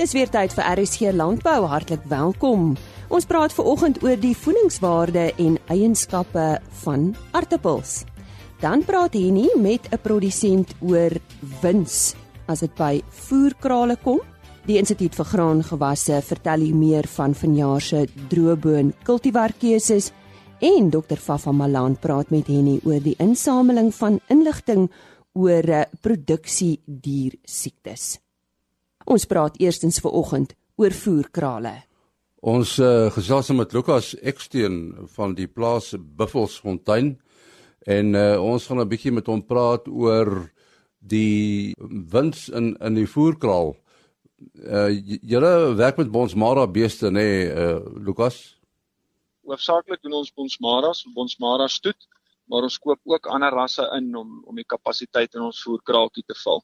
Dis weer tyd vir RSG Landbou. Hartlik welkom. Ons praat veraloggend oor die voedingswaarde en eienskappe van aartappels. Dan praat Henny met 'n produsent oor wins as dit by voerkrale kom. Die Instituut vir Graangewasse vertel hier meer van vanjaar se droëboon kultivarkeuses en Dr. Fafa Malan praat met Henny oor die insameling van inligting oor eh, produksie dier siektes. Ons praat eerstens ver oggend oor voerkrale. Ons uh, gesels met Lukas Eksteen van die plaas Buffelsfontein en uh, ons gaan 'n bietjie met hom praat oor die wins in in die voerkraal. Uh julle werk met Bonsmara beeste nê, nee, uh Lukas? Hoofsaaklik doen ons Bonsmara, Bonsmara stoet, maar ons koop ook ander rasse in om om die kapasiteit in ons voerkraaltjie te vul.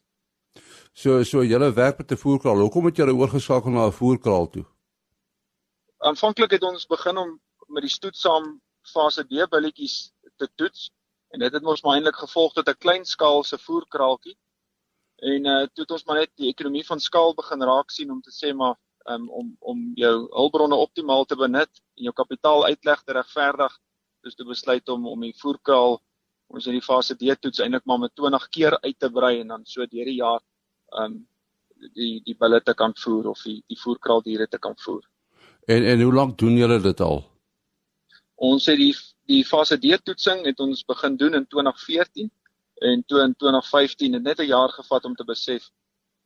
So so julle werk met 'n voerkraal. Hoekom het julle oorgeskakel na 'n voerkraal toe? Aanvanklik het ons begin om met die stoetsaam fase D billetjies te toets en dit het ons maar eintlik gevolg tot 'n klein skaalse voerkraaltjie. En uh toe het ons maar net die ekonomie van skaal begin raak sien om te sê maar um, om om jou hulpbronne optimaal te benut en jou kapitaal uitleg te regverdig, dus te besluit om om die voerkraal ons in die fase D toets eintlik maar met 20 keer uit te brei en dan so deur die jaar um die die bulle te kan voer of die die voerkraaldiere te kan voer. En en hoe lank doen julle dit al? Ons het die die fase D toetsing het ons begin doen in 2014 en toe in 2015 het net 'n jaar gevat om te besef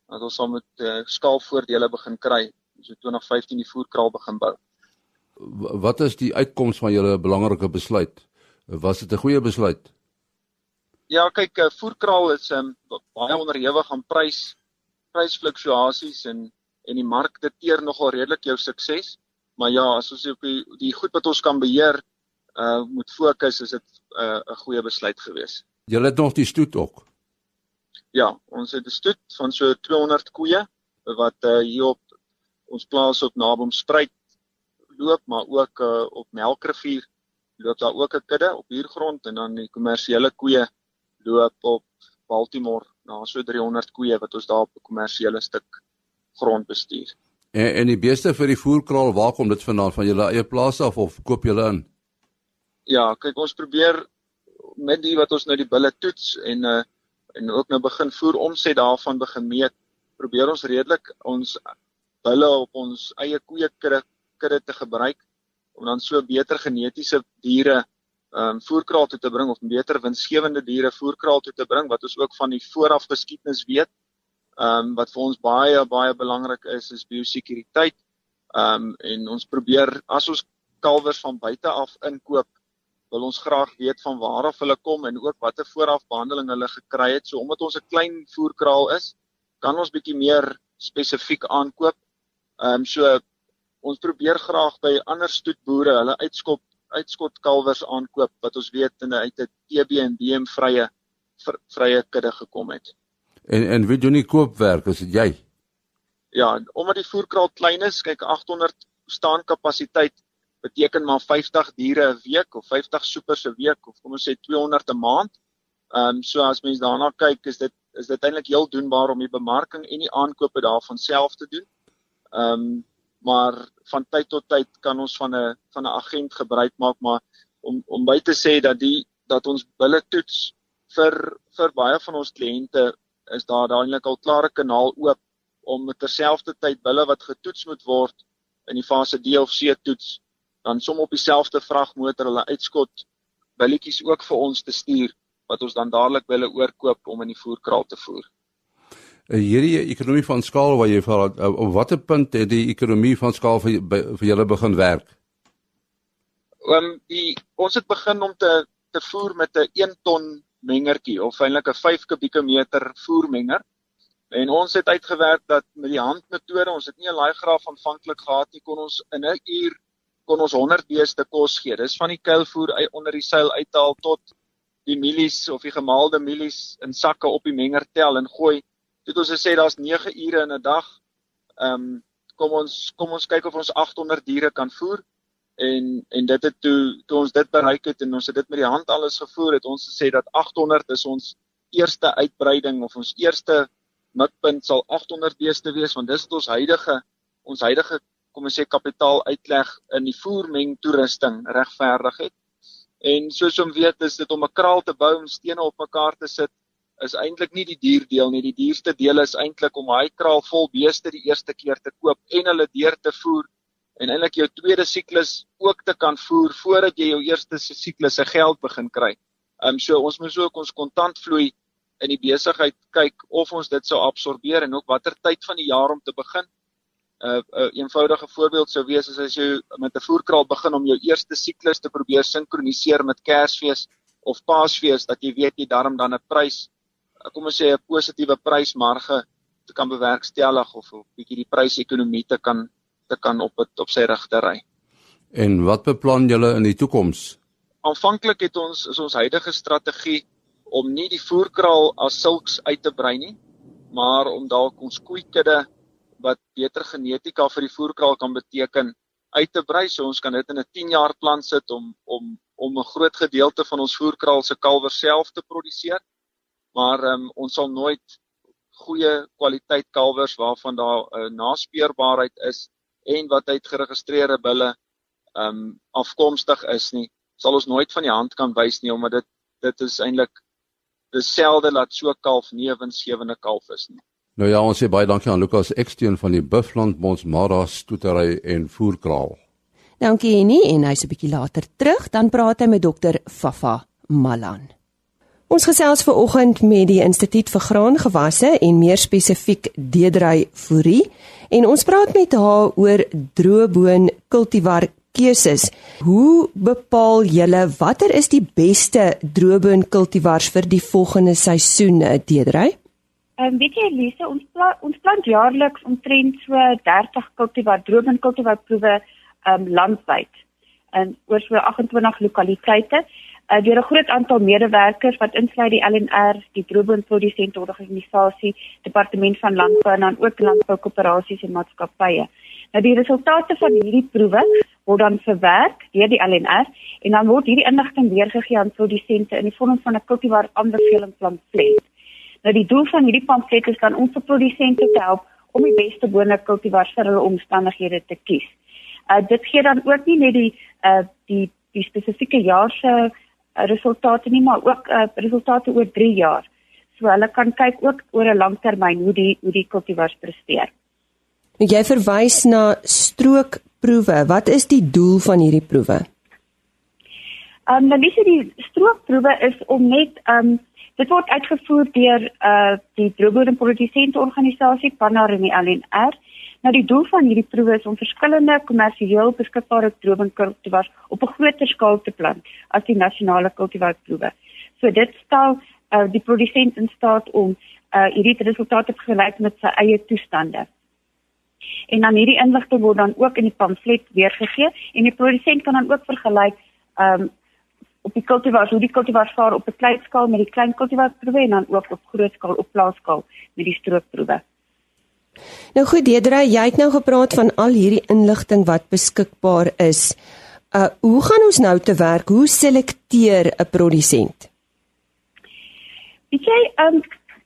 dat ons sal met uh, skaalvoordele begin kry. Ons het 2015 die voerkraal begin bou. Wat is die uitkoms van julle belangrike besluit? Was dit 'n goeie besluit? Ja, kyk, uh, voerkraal is um, baie onderhewig aan prys prysfluktuasies en en die mark dikteer nogal redelik jou sukses. Maar ja, as ons op die die goed wat ons kan beheer uh moet fokus, is dit 'n uh, 'n goeie besluit gewees. Jy het nog die stoet ook. Ja, ons het 'n stoet van so 200 koeie wat uh hier op ons plaas op Nabom Spruit loop, maar ook uh op Melkrivier loop daar ook 'n kudde op huurgrond en dan die kommersiële koeie loop op Baltimore na so 300 koeie wat ons daar op 'n kommersiële stuk grond bestuur. En en die beeste vir die voerkraal, waar kom dit vandaan van julle eie plaas af of koop julle in? Ja, kyk ons probeer met die wat ons nou die bulle toets en uh en ook nou begin voer omset daarvan begin meet, probeer ons redelik ons bulle op ons eie koeie kudde te gebruik om dan so beter genetiese diere ehm um, voerkraal toe te bring of beter winsgewende diere voerkraal toe te bring wat ons ook van die vooraf geskiedenis weet. Ehm um, wat vir ons baie baie belangrik is is biosekuriteit. Ehm um, en ons probeer as ons kalwers van buite af inkoop, wil ons graag weet van waar af hulle kom en ook watter vooraf behandeling hulle gekry het. So omdat ons 'n klein voerkraal is, kan ons bietjie meer spesifiek aankoop. Ehm um, so ons probeer graag by ander stoetboere hulle uitskop uitskot kalwers aankoop wat ons weet in uit 'n TB en BM vrye vrye kudde gekom het. En en wie doen die koopwerk as dit jy? Ja, omdat die voerkraal klein is, kyk 800 staan kapasiteit beteken maar 50 diere 'n week of 50 soepers 'n week of kom ons sê 200 'n maand. Ehm um, so as mens daarna kyk, is dit is dit eintlik heel doenbaar om die bemarking en die aankope daarvan self te doen. Ehm um, maar van tyd tot tyd kan ons van 'n van 'n agent gebruik maak maar om om by te sê dat die dat ons bulle toets vir vir baie van ons kliënte is daar dadelik al klare kanaal oop om terselfdertyd bulle wat getoets moet word in die fase D of C toets dan som op dieselfde vragmotor hulle uitskot bulletjies ook vir ons te stuur wat ons dan dadelik hulle oorkoop om in die voerkraal te voer. Eh, hierdie ekonomie van skaal waar jy vir eh, op watter punt het die ekonomie van skaal vir vir julle begin werk? Ehm um, ons het begin om te te voer met 'n 1 ton mengertjie of eintlik 'n 5 kubieke meter voermenger. En ons het uitgewerk dat met die handmetode, ons het nie 'n laai graaf aanvanklik gehad nie, kon ons in 'n uur kon ons 100 beeste kos gee. Dis van die kuilvoer onder die seil uithaal tot die mielies of die gemaalde mielies in sakke op die menger tel en gooi het ons gesê daar's 9 ure in 'n dag. Ehm um, kom ons kom ons kyk of ons 800 diere kan voer en en dit het toe toe ons dit bereik het en ons het dit met die hand alles gevoer het ons gesê dat 800 is ons eerste uitbreiding of ons eerste mikpunt sal 800 beeste wees want dis ons huidige ons huidige kom ons sê kapitaal uitleg in die voermeng toerusting regverdig het. En soos om weet is dit om 'n kraal te bou om stene op mekaar te sit is eintlik nie die duur deel nie. Die duurste deel is eintlik om hy kraal vol beeste die eerste keer te koop en hulle deur te voer en eintlik jou tweede siklus ook te kan voer voordat jy jou eerste siklus se geld begin kry. Ehm um, so ons moet ook ons kontantvloei in die besigheid kyk of ons dit sou absorbeer en ook watter tyd van die jaar om te begin. 'n uh, 'n uh, eenvoudige voorbeeld sou wees as as jy met 'n voerkraal begin om jou eerste siklus te probeer sinkroniseer met Kersfees of Paasfees dat jy weet jy darm dan 'n prys kom ons sê 'n positiewe prysmarge te kan bewerkstellig of 'n bietjie die prysekonomie te kan te kan op het, op sy regte ry. En wat beplan julle in die toekoms? Aanvanklik het ons is ons huidige strategie om nie die voerkraal as sulks uit te brei nie, maar om dalk ons koeikudde wat beter genetika vir die voerkraal kan beteken uit te brei. So ons kan dit in 'n 10 jaar plan sit om om om 'n groot gedeelte van ons voerkraal se kalwer self te produseer. Maar um, ons sal nooit goeie kwaliteit kalwers waarvan daar 'n uh, naspeurbaarheid is en wat uit geregistreerde bulle um afkomstig is nie, sal ons nooit van die hand kan wys nie omdat dit dit is eintlik dieselfde laat so kalf nie 'n winsgewende kalf is nie. Nou ja, ons sê baie dankie aan Lukas Eksteen van die Buffland Monsmara stoetery en voerkraal. Dankie Henny en hy's 'n bietjie later terug, dan praat hy met dokter Fafa Malan. Ons gesels ver oggend met die Instituut vir Graangewasse en meer spesifiek Dedrey Fourie en ons praat met haar oor droëboon kultivar keuses. Hoe bepaal julle watter is die beste droëboon kultivars vir die volgende seisoen, Dedrey? Ehm um, weet jy Elise, ons pla ons plant jaarliks omtrent so 30 kultivar droom en kultivar proewe ehm um, landwyd in oor so 28 lokaliteite. Uh, deur 'n groot aantal medewerkers wat insluit die LNR, die droomboonprodusente organisasie, departement van landbou en dan ook landboukoöperasies en maatskappye. Nou die resultate van hierdie proewe word dan verwerk deur die LNR en dan word hierdie inligting weergegee aan produsente in die vorm van 'n kultivar aanbeveling pamflet. Nou die doel van hierdie pamflet is dan om vir produsente te help om die beste bone kultivars vir hulle omstandighede te kies. Uh dit gee dan ook nie net die uh die die spesifieke jaar se resultate nie, maar ook uh resultate oor 3 jaar. So hulle kan kyk ook oor 'n langtermyn hoe die hoe die kultivars presteer. Jy verwys na strookproewe. Wat is die doel van hierdie proewe? Um nou die strookproewe is om net um Dit word uitgevoer deur uh die droëbodemprodusente organisasie Pannar en die LNR. Nou die doel van hierdie proewe is om verskillende kommersieel beskikbare droëbodemkultivars op 'n groter skaal te plant as die nasionale kultivarproewe. So dit stel uh die produsent in staat om uh hierdie resultate te vergelyk met sy eie toestande. En dan hierdie inligting word dan ook in die pamflet weergegee en die produsent kan dan ook vergelyk um op die kultivars, hoe die kultivars vaar op 'n klein skaal met die klein kultivarsproewe en dan ook op groot skaal op plaaskaal met die stroopproewe. Nou goed, Dedra, jy het nou gepraat van al hierdie inligting wat beskikbaar is. Uh hoe gaan ons nou te werk? Hoe selekteer 'n produsent? Weet jy, um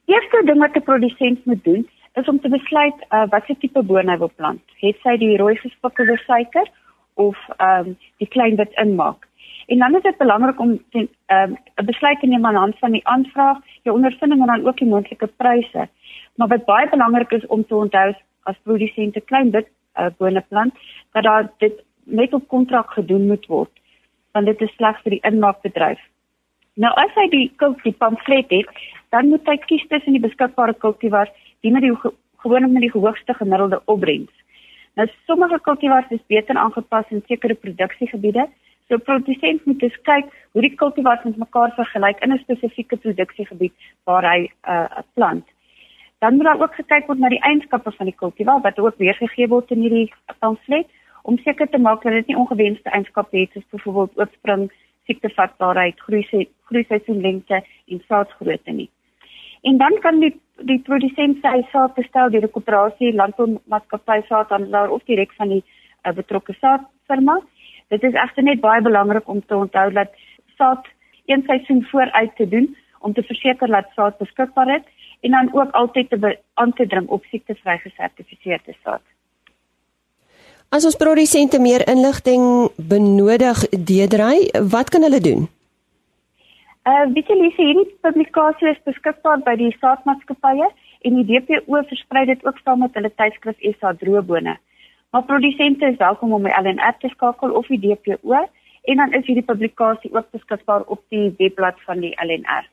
eerste ding wat 'n produsent moet doen, is om te besluit uh watter tipe boon hy wil plant. Het sy die rooi gespikkelde suiker of um die klein wit inmaak? En dan is dit belangrik om 'n um, 'n besluit te neem aan hand van die aanvraag, jou ondervinding en dan ook die moontlike pryse. Maar wat baie belangrik is om te onthou as produsente klein bit uh, boneplant dat daar dit net op kontrak gedoen moet word want dit is sleg vir die inmaakbedryf. Nou as hy die kultivar pamflet het, dan moet hy kies tussen die beskikbare kultivars die met die gewoonlik met die hoogste gemiddelde opbrengs. Nou sommige kultivars is beter aangepas in sekere produksiegebiede So produsent moet dus kyk hoe die kultivars met mekaar vergelyk in 'n spesifieke produksiegebied waar hy 'n uh, plant. Dan moet daar ook gekyk word na die eienskappe van die kultivar wat ook weergegee word in hierdie pamflet om seker te maak dat dit nie ongewenste eienskappe het soos byvoorbeeld oopspring, siektevatbaarheid, groei groeiseisoen lengte en saadgrootte nie. En dan kan die die produsent sy saad bestel deur 'n koöperasie, landboumaatskappy saadhandelaar of direk van die uh, betrokke saadfirma. Dit is egter net baie belangrik om te onthou dat saad een seisoen vooruit te doen om te verseker dat saad beskikbaar is en dan ook altyd te aan te dring op siektevry gesertifiseerde saad. As ons produsente meer inligting benodig, Deedrey, wat kan hulle doen? Uh, weet jy Lise, hierdie publikasie is beskikbaar by die saadmaatskappye en die DPO versprei dit ook saam met hulle tydskrif SA Droëbone. Maar produsente is welkom om by LNR te skakel of die DPO en dan is hierdie publikasie ook beskikbaar op die webblad van die LNR.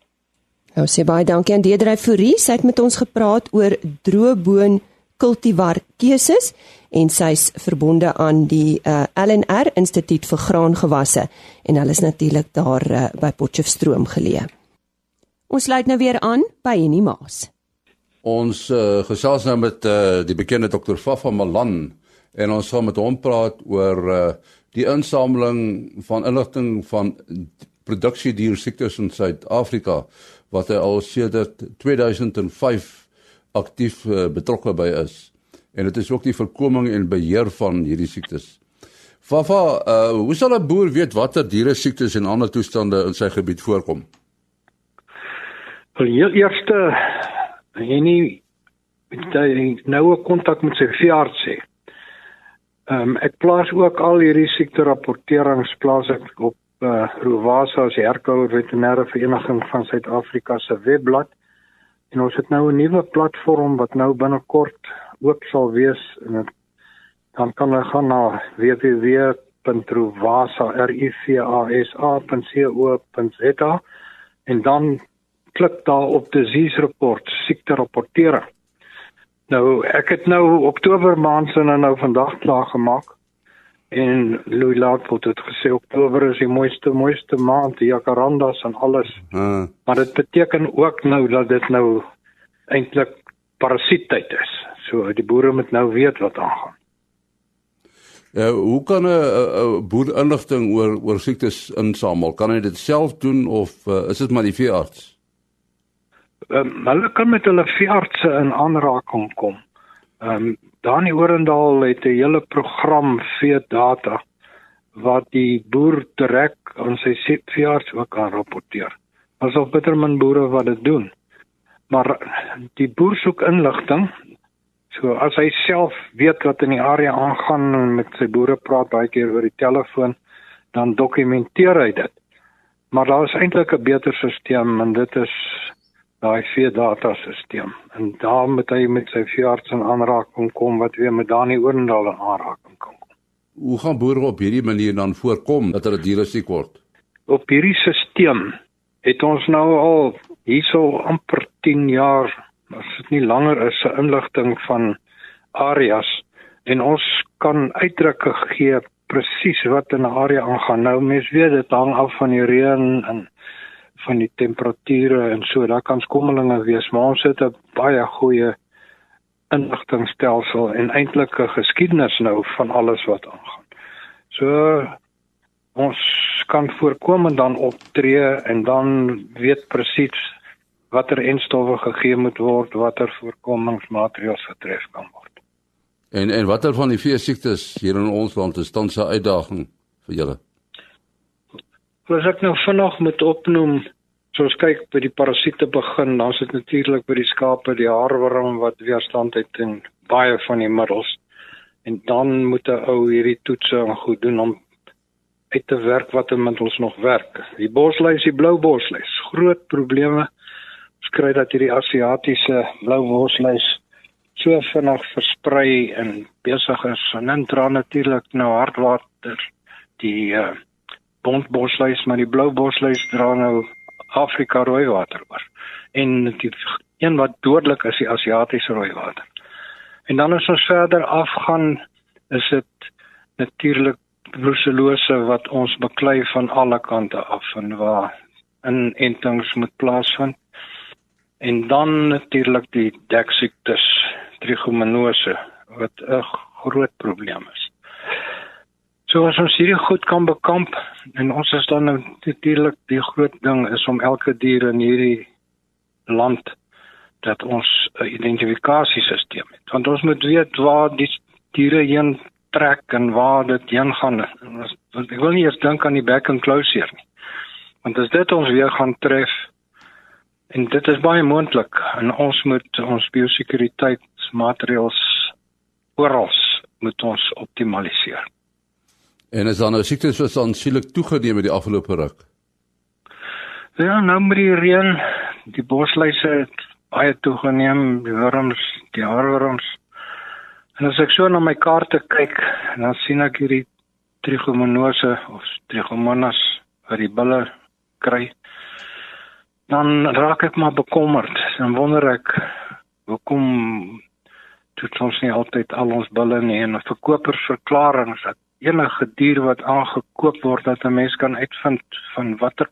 Nou sê baie dankie aan Deedrey Fourie, sy het met ons gepraat oor droëboon kultivar keuses en sy's verbonde aan die uh, eh, LNR Instituut vir Graangewasse en hulle is natuurlik daar uh, by Potchefstroom geleë. Ons sluit nou weer aan by Henny Maas. Ons uh, gesels nou met uh, die bekende dokter Fafa Malan en ons gaan met hom praat oor uh, die insameling van inligting van produksie diersiektes in Suid-Afrika wat hy al sedert 2005 aktief uh, betrokke by is en dit is ook die voorkoming en beheer van hierdie siektes. Fafa, uh, hoe sal 'n boer weet watter diere siektes en ander toestande in sy gebied voorkom? Wel, heel eerste en nie met nou 'n kontak met sy veearts sê. Ehm um, ek plaas ook al hierdie siekte rapporterings plaas ek op uh, Rovasa se Herkou Veterinêre Vereniging van Suid-Afrika se webblad. En ons het nou 'n nuwe platform wat nou binnekort ook sal wees en dan kan hulle gaan na www.ruvasa.co.za en dan klik daar op disease report siekte rapportering. Nou ek het nou Oktober maand se nou vandag klaar gemaak en Louis Laatpot het gesê Oktober is die mooiste mooiste maand die jacarandas en alles. Hmm. Maar dit beteken ook nou dat dit nou eintlik parasiettyd is. So die boere moet nou weet wat aangaan. Ja, hoe kan 'n boer inligting oor oor siektes insamel? Kan hy dit self doen of uh, is dit maar die veearts? Ehm um, hulle kan met hulle veeartse in aanraking kom. Ehm um, Dani Orendal het 'n hele program vee data wat die boer direk aan sy veearts ook kan rapporteer. Asof bitter min boere wat dit doen. Maar die boer soek inligting So as hy self weet wat in die area aangaan en met sy boere praat baie keer oor die telefoon, dan dokumenteer hy dit. Maar daar is eintlik 'n beter stelsel en dit is daai vee data stelsel. En daar moet hy met sy veearts in aanraking kom wat weer met Dani Oorendal in aanraking kom. Hoe gaan boere op hierdie manier dan voorkom dat hulle diere siek word? Op hierdie stelsel het ons nou al hierso amper 10 jaar as dit nie langer is 'n inligting van areas en ons kan uitdrukke gee presies wat in 'n area aangaan. Nou mens weet dit hang af van die reën en van die temperature en so. Daar kan skommelinge wees, maar ons het 'n baie goeie inligtingstelsel en eintlik 'n geskiedenis nou van alles wat aangaan. So ons kan voorkomend dan optree en dan weet presies watter enstowwe gegee moet word, watter voorkomingsmaatreëls getref kan word. En en watter van die vier siektes hier in ons land is tans 'n uitdaging vir julle? As ek nou vinnig moet opnoem, soos kyk by die parasiete begin, dan is dit natuurlik by die skape, die haarworm wat weerstand het teen baie van die middels. En dan moet 'n ou hierdie toetse en goed doen om uit te werk watter middels nog werk. Die bosluis, die blou bosluis, groot probleme skry dat hierdie Asiatiese blou worsluis so vinnig versprei en besig is en dan dra natuurlik nou hardwater die uh, bontbosluis maar die blou bosluis dra nou Afrika rooi water oor. En die een wat dodelik is die Asiatiese rooi water en dan as ons verder afgaan is dit natuurlik brucellose wat ons beklei van alle kante af en waar inentings moet plaasvind. En dan natuurlik die deksiektes, trigomonose wat 'n groot probleem is. So as ons hierdie goed kan bekamp en ons is dan natuurlik die groot ding is om elke dier in hierdie land dat ons 'n identifikasiesisteem het. Want ons moet weet waar die diere heen trek en waar dit heen gaan. Want ek wil nie eers dink aan die back and closure nie. Want as dit ons weer gaan tref En dit is baie moontlik en ons moet ons biosekuriteitsmaatreëls oral moet ons optimaliseer. En is dan nou siektes soos aansienlik toegeneem in die afgelope ruk? Ja, nou met die reën, die bosluise het baie toegeneem, die wurms, die haarwurms. En as ek so na my kaarte kyk, dan sien ek hierdie trichomonose of trichomonas wat die bulle kry. Dan raak ek maar bekommerd. Dan wonder ek hoekom dit ons nie altyd al ons bulle nie en verkopers verklaringe dat enige dier wat aangekoop word dat 'n mens kan uitvind van watter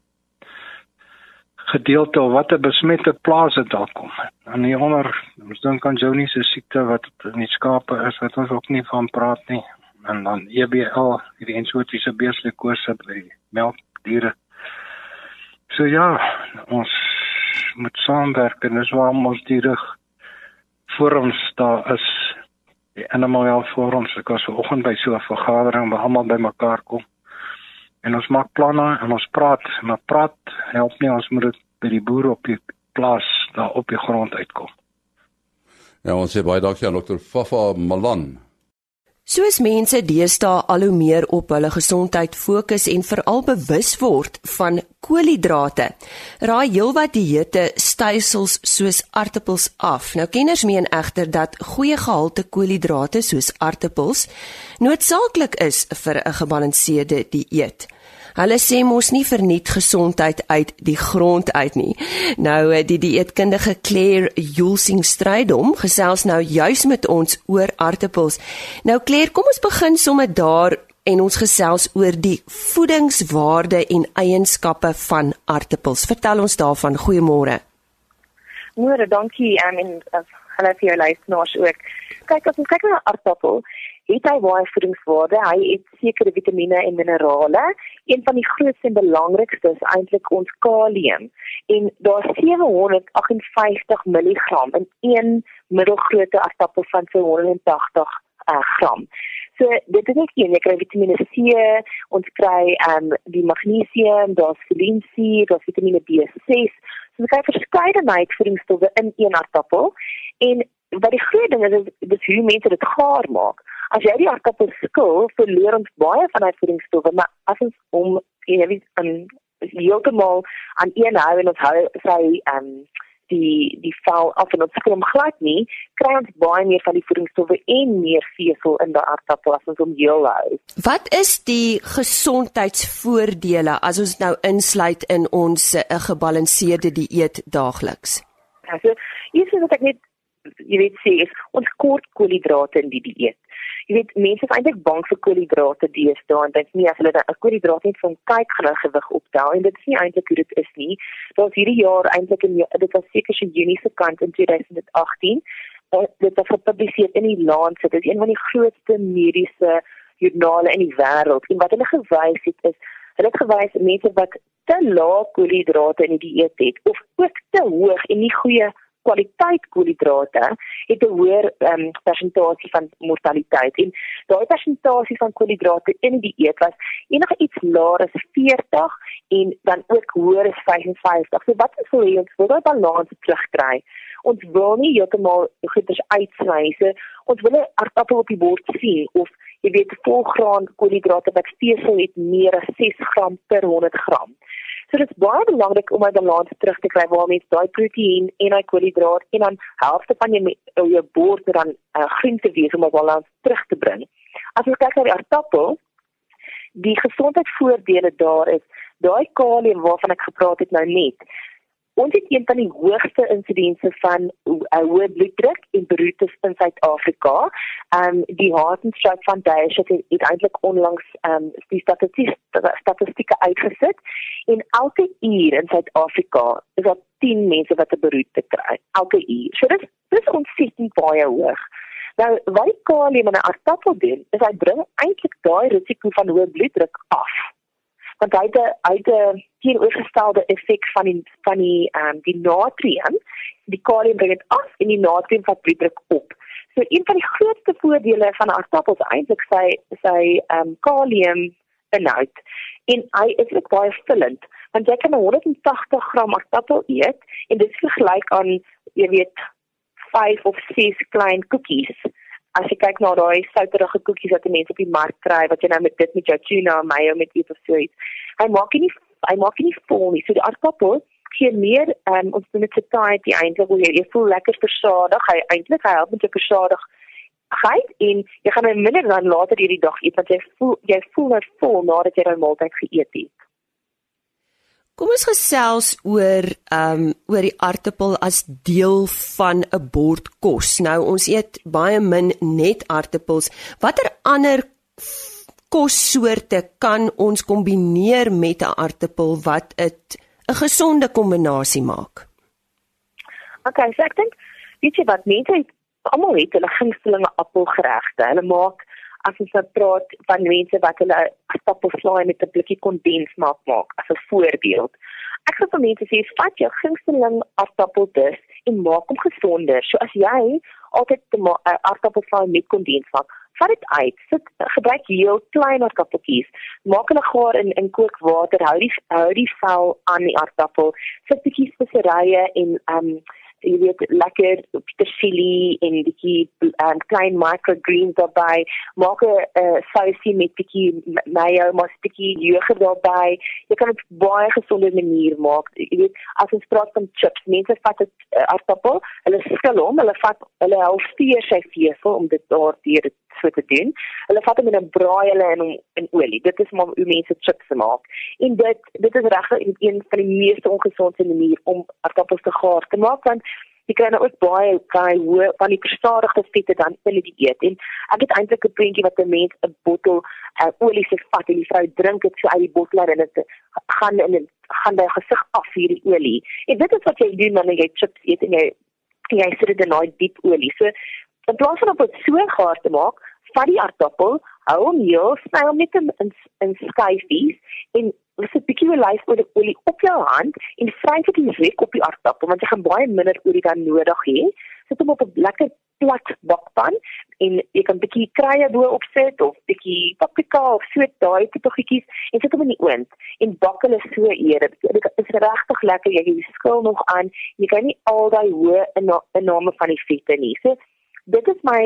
gedeelte of watter besmette plaas dit dalk kom. En die onder ons dink aan Joniese siekte wat in die skape is wat ons ook nie van praat nie. En dan EBL, die ensotiese beeslikose by melkdiere. So ja, ons moet saamwerk en dis waarom ons die rug voor ons daar is die animal health ons ek was vanoggend by so 'n vergadering waar almal bymekaar kom. En ons maak planne en ons praat maar praat help nie ons moet dit by die boere op die plaas daar op die grond uitkom. Ja ons sê baie dankie aan dokter Fafa Malan Soos mense deesdae al hoe meer op hulle gesondheid fokus en veral bewus word van koolhidrate, raai heelwat dieete stelsels soos aartappels af. Nou kenners meen egter dat goeie gehalte koolhidrate soos aartappels noodsaaklik is vir 'n gebalanseerde dieet. Hulle sê mos nie verniet gesondheid uit die grond uit nie. Nou eh, die dieetkundige Claire Julsing strydom gesels nou juis met ons oor aartappels. Nou Claire, kom ons begin sommer daar en ons gesels oor die voedingswaarde en eienskappe van aartappels. Vertel ons daarvan. Goeiemôre. Môre, dankie um, en uh, hallo vir jou luisteraars ook. Kyk, as ons kyk na aartappel, het hy baie voedingswaarde. Hy het sekere vitamiene en minerale. Een van die grootste en belangrikste is eintlik ons kalium. En daar 758 mg in een middelgrootte aardappel van 280 uh, gram. So dit is net een, jy kry Vitamiene C, ons kry ehm um, die magnesium, daar's folinsie, daar's Vitamiene B6. So jy kry verskeidenheid voedingsstowwe in een aardappel. En wat die groot ding is, is dis hoe mense dit gaar maak. As jy die aardappel skil, verloor ons baie van daai voedingsstowwe, maar as ons om jy weet aan heeltemal aan een hou en ons hou sy ehm um, die die vel af en ons skil hom glad nie, kry ons baie meer van die voedingsstowwe en meer vesel in daai aardappel as ons hom heel hou. Wat is die gesondheidsvoordele as ons nou insluit in ons 'n uh, gebalanseerde dieet daagliks? Also, iets wat ek net jy weet sê is ons kort koolhidrate in die dieet. Jy weet mense is eintlik bang vir koolhidrate deesdae en dink nie as hulle 'n koolhidraat net van kyk gaan hulle gewig optel en dit is nie eintlik hoe dit is nie. Daar's hierdie jaar eintlik in dit was seker se Junie se kant in 2018 en dit is gepubliseer in die Lancet. Dit is een van die grootste mediese joernale in die wêreld en wat hulle gewys het is hulle het gewys mense wat te lae koolhidrate in die dieet het of ook te hoog en nie goeie kwaliteit koolhidrate het 'n hoër um, persentasie van mortaliteit en daai persentasie van koolhidrate in die dieet was enige iets laer as 40 en dan ook hoër as 55. So wat is vir ons wil daai balans terugkry? Ons wil nie heeltemal goeders uitsny. So ons wil 'n aardappel op die bord sien of jy weet volgraan koolhidrate wat vesel het meer as 6 gram per 100 gram. So dit is baie belangrik om 'n balans terug te kry waar mens daai proteïen en daai koolhidraat en dan helfte van jou jou bord dan uh, groente wees om 'n balans terug te bring. As jy kyk na die aardappel, die gesondheidsvoordele daar is daai kalium waarvan ek gepraat het nou net Ons het een van die hoogste insidense van uh, hoë bloeddruk en beroertes in Suid-Afrika. Ehm um, die Heart and Stroke Foundation het, het eintlik onlangs ehm um, die statistiek statistieke uitgesit en elke uur in Suid-Afrika is daar 10 mense wat 'n beroerte kry. Elke uur. So dis dis ontsettend baie hoog. Nou, wat kalium in 'n aardappel doen, is hy bring eintlik daai risiko van hoë bloeddruk af want hy het 'n hy het 'n teenoorgestelde effek van die van die ehm um, die natrium. Die kalium bring dit af en die natrium vat bloeddruk op. So een van die grootste voordele van aardappels eintlik sy sy ehm um, kalium inhoud en hy is ook baie vullend want jy kan 180 gram aardappel eet en dit vergelyk aan jy weet 5 of 6 klein koekies as jy kyk na daai souterige koekies wat die mense op die mark kry wat jy nou met dit met jou tuna en mayo met eet of so iets hy maak nie hy maak nie vol nie so die aardappel gee meer um, ons doen dit satiety eintlik hoe jy, jy voel lekker versadig hy eintlik hy help met jou versadig geit en jy gaan nou minder dan later hierdie dag eet want jy voel jy voel net vol nadat jy daai maaltyd geëet het. Kom ons gesels oor ehm um, oor die aartappel as deel van 'n bord kos. Nou ons eet baie min net aartappels. Watter ander kossoorte kan ons kombineer met 'n aartappel wat dit 'n gesonde kombinasie maak? Okay, so ek dink weet jy wat mense almal het hulle gunstelinge appelgeregte. Hulle maak as ons nou praat van mense wat hulle appelslaai met 'n blikkie kondensmelk maak as 'n voorbeeld. Ek sê vir mense sê vat jou gunsteling appeltjies en maak hom gesonder. So as jy altyd 'n uh, appelslaai met kondensmelk vat dit uit. Sit gebruik heel klein aardappeltjies. Maak hulle gaar in in kookwater. Hou die hou die vel aan die aardappel. Sit bietjie speserye en ehm um, jy weet lekker petersilie en bietjie um, klein microgreens daarbey maak 'n uh, sousie met bietjie mayo maar bietjie yoghurt daarbey jy kan dit baie gesonde manier maak. Jy weet as ons praat van chips mense vat dit uh, aardappel hulle skil hom hulle vat hulle halveer sy vesel om dit daardeur so te doen. Hulle vat hom in 'n braai hulle in in olie. Dit is maar hoe mense chips maak. En dit dit is regtig een van die mees ongesonde maniere om aardappels te gaar te maak want jy kry nou ook baie baie hoë van die verstadigde vette dan in die dieet en ek het eintlik 'n prentjie wat 'n mens 'n bottel uh, olie se vat en die vrou drink dit so uit die bottel en dit gaan in gaan by gesig af hierdie olie. En dit is wat jy doen wanneer jy chips eet en jy jy sit dit in daai diep olie. So in plaas van op dit so gaar te maak vat die aardappel hou hom heel sny hom net in in, in skyfies en Het 'n bietjie olyf olie op jou hand en vry dit direk op die aardappel want jy gaan baie minder olie dan nodig hê. Sit hom op 'n lekker plat bakpan en jy kan bietjie kruie bo opsit of bietjie paprika of so daai tipe goedjies en sit hom in die oond en bak hulle so eer. Dit is regtig lekker. Jy skil nog aan. Jy kan nie al daai hoë inname van die vette nie. So dit is my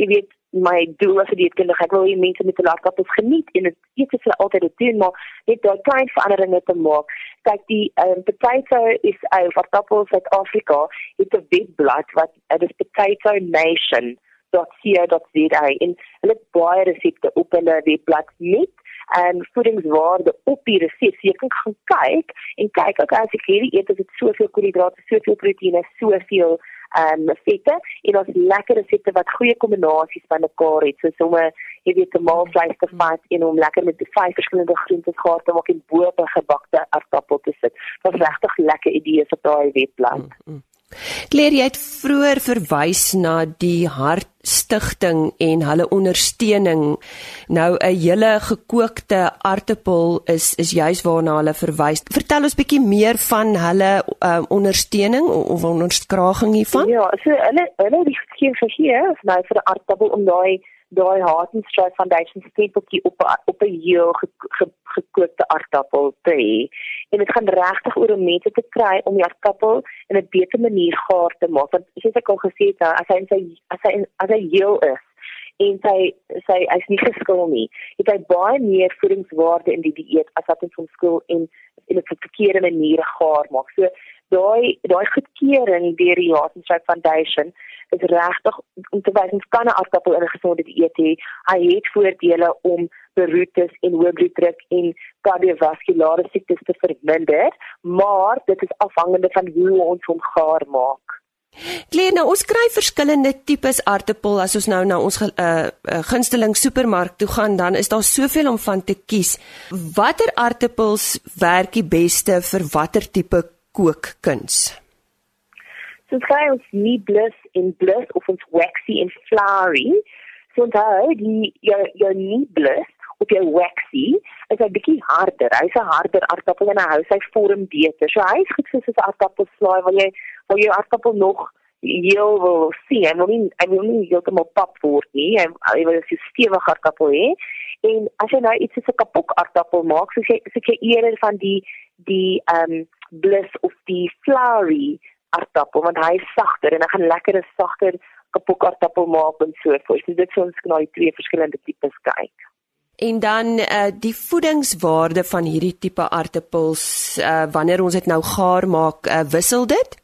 jy weet my doel as 'n dieetkundige ek wil hê mense moet hulle aardappels geniet en dit eet soos hulle altyd dit doen maar net daai klein veranderinge te maak kyk die um, potato is uit uh, aardappels uit Afrika het 'n webblad wat dit is potato nation .co.za en hulle het baie resepte op hulle webblad met en voedingswaarde op die resep. Jy kan gaan kyk en kyk okay as ek hierdie eet, is dit soveel koolhidrate, soveel proteïene, soveel ehm um, vette en ons lekker resepte wat goeie kombinasies van mekaar het. So somme jy weet te maal vleis te vat en om lekker met die vyf verskillende groentes gaar te maak en bo op 'n gebakte aardappel te sit. Dit was regtig lekker idee vir daai webblad. Mm, mm. Claire, jy het vroeër verwys na die Hartstigting en hulle ondersteuning. Nou 'n hele gekookte aartappel is is juis waarna hulle verwys. Vertel ons bietjie meer van hulle um, ondersteuning of onderskraging hiervan. Ja, so hulle hulle het geskryf vir hier, nou vir 'n aartappel om daai daai Stroke Foundation stempeltjie op op 'n heel ge, ge, gekookte aardappel te hê. En dit gaan regtig oor om mense te kry om die aardappel in 'n beter manier gaar te maak. Want soos ek al gesê het, as hy sy as hy as hy heel is en sy sy hy's nie geskil nie. Het hy baie meer voedingswaarde in die dieet as wat ons van skool en in 'n verkeerde manier gaar maak. So daai daai goedkeuring deur die Heart and Stroke Foundation is regtig om te wys ons kan 'n aardappel in 'n gesonde dieet hê. Hy het voordele om beroertes en hoë bloeddruk en kardiovaskulêre siektes te verminder, maar dit is afhangende van hoe ons hom gaar maak. Kleer nou ons kry verskillende tipes aartappel as ons nou na ons uh, uh, gunsteling supermark toe gaan dan is daar soveel om van te kies. Watter aartappels werk die beste vir watter tipe kookkuns? So kry ons nie blus en blus of ons waxy en flowery. So onthou die jou jou nie blus of jou waxy is 'n bietjie harder. Hy's 'n harder aardappel en hy hou sy vorm beter. So hy's goed soos 'n aardappelslaai waar jy waar jou aardappel nog heel wil sien. Wil nie hy wil nie heeltemal pap word nie. Hy, hy wil 'n stewige aardappel hê En as jy nou iets soos 'n kapok aardappel maak, soos jy soos jy eerder van die die ehm um, bliss of die floury aardappel want hy is sagter en hy gaan lekker is sagter kapok aardappel maak en so voort. So dit is ons kan al twee verskillende tipes kyk. En dan uh die voedingswaarde van hierdie tipe aartappels uh wanneer ons dit nou gaar maak, uh, wissel dit?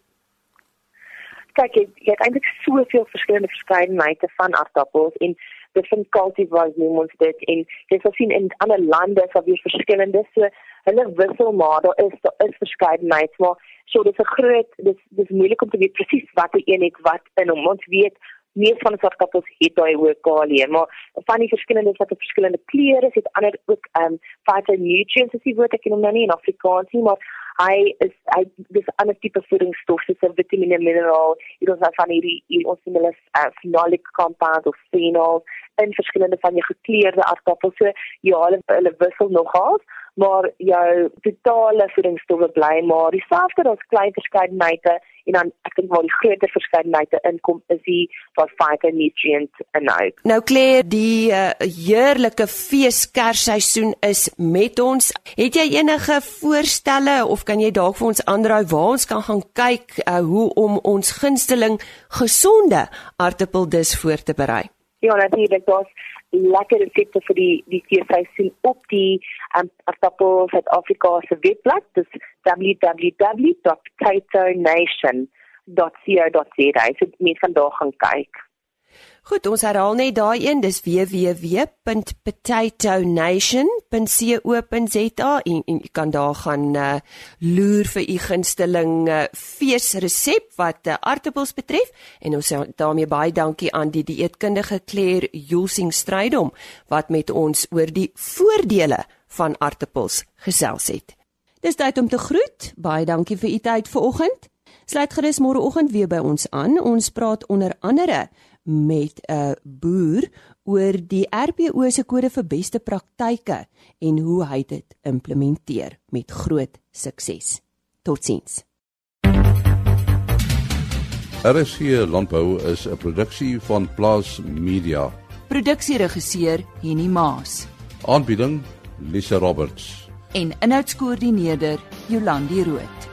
Kyk, jy, jy het eintlik soveel verskillende verskeidenhede van aardappels en different cultivars noem ons dit en jy sal sien in ander lande daar weer verskillende so hulle wissel maar daar is daar is verskeidenheid maar so dis 'n groot dis dis moeilik om te weet presies wat die een het wat in hom. Ons weet mees van die aardappels het daai hoë kalium maar van die verskillende wat 'n verskillende kleure het ander ook um phytonutrients as jy word ek noem nou nie in Afrikaans nie maar hy is hy dis 'n ander tipe voedingsstof soos vitamine en mineraal jy ons van hierdie hier ons sien hulle uh, phenolic compounds of phenols in verskillende van die gekleurde aardappels. So ja hulle hulle wissel nogal maar jou totale voedingsstowwe bly maar dieselfde daar's klein verskeidenhede en dan ek dink waar die groter verskeidenhede inkom is die wat phytonutrients inhou. Nou Claire, die uh, heerlike feeskersseisoen is met ons. Het jy enige voorstelle of kan jy dalk vir ons aanraai waar ons kan gaan kyk uh, hoe om ons gunsteling gesonde aardappeldis voor te berei? Ja, natuurlik, daar's lekker resepte vir die die feesseisoen op die um, Aardappel Suid-Afrika se webblad. Dis www.tatonation.co.za. So mense kan daar gaan kyk. Goed, ons herhaal net daai een, dis www.potatonation.co.za en, en jy kan daar gaan uh, loer vir u gunsteling uh, feesresep wat uh, aartappels betref en ons daarmee baie dankie aan die dieetkundige Claire Julsing Strydom wat met ons oor die voordele van aartappels gesels het. Dis tyd om te groet. Baie dankie vir u tyd vanoggend. Sluit gerus môreoggend weer by ons aan. Ons praat onder andere met 'n boer oor die RPO se kode vir beste praktyke en hoe hy dit implementeer met groot sukses. Totsiens. RSC Landbou is 'n produksie van Plaas Media. Produksieregisseur Henny Maas. Aanbieding Lisa Roberts. En inhoudskoördineerder Jolandi Root.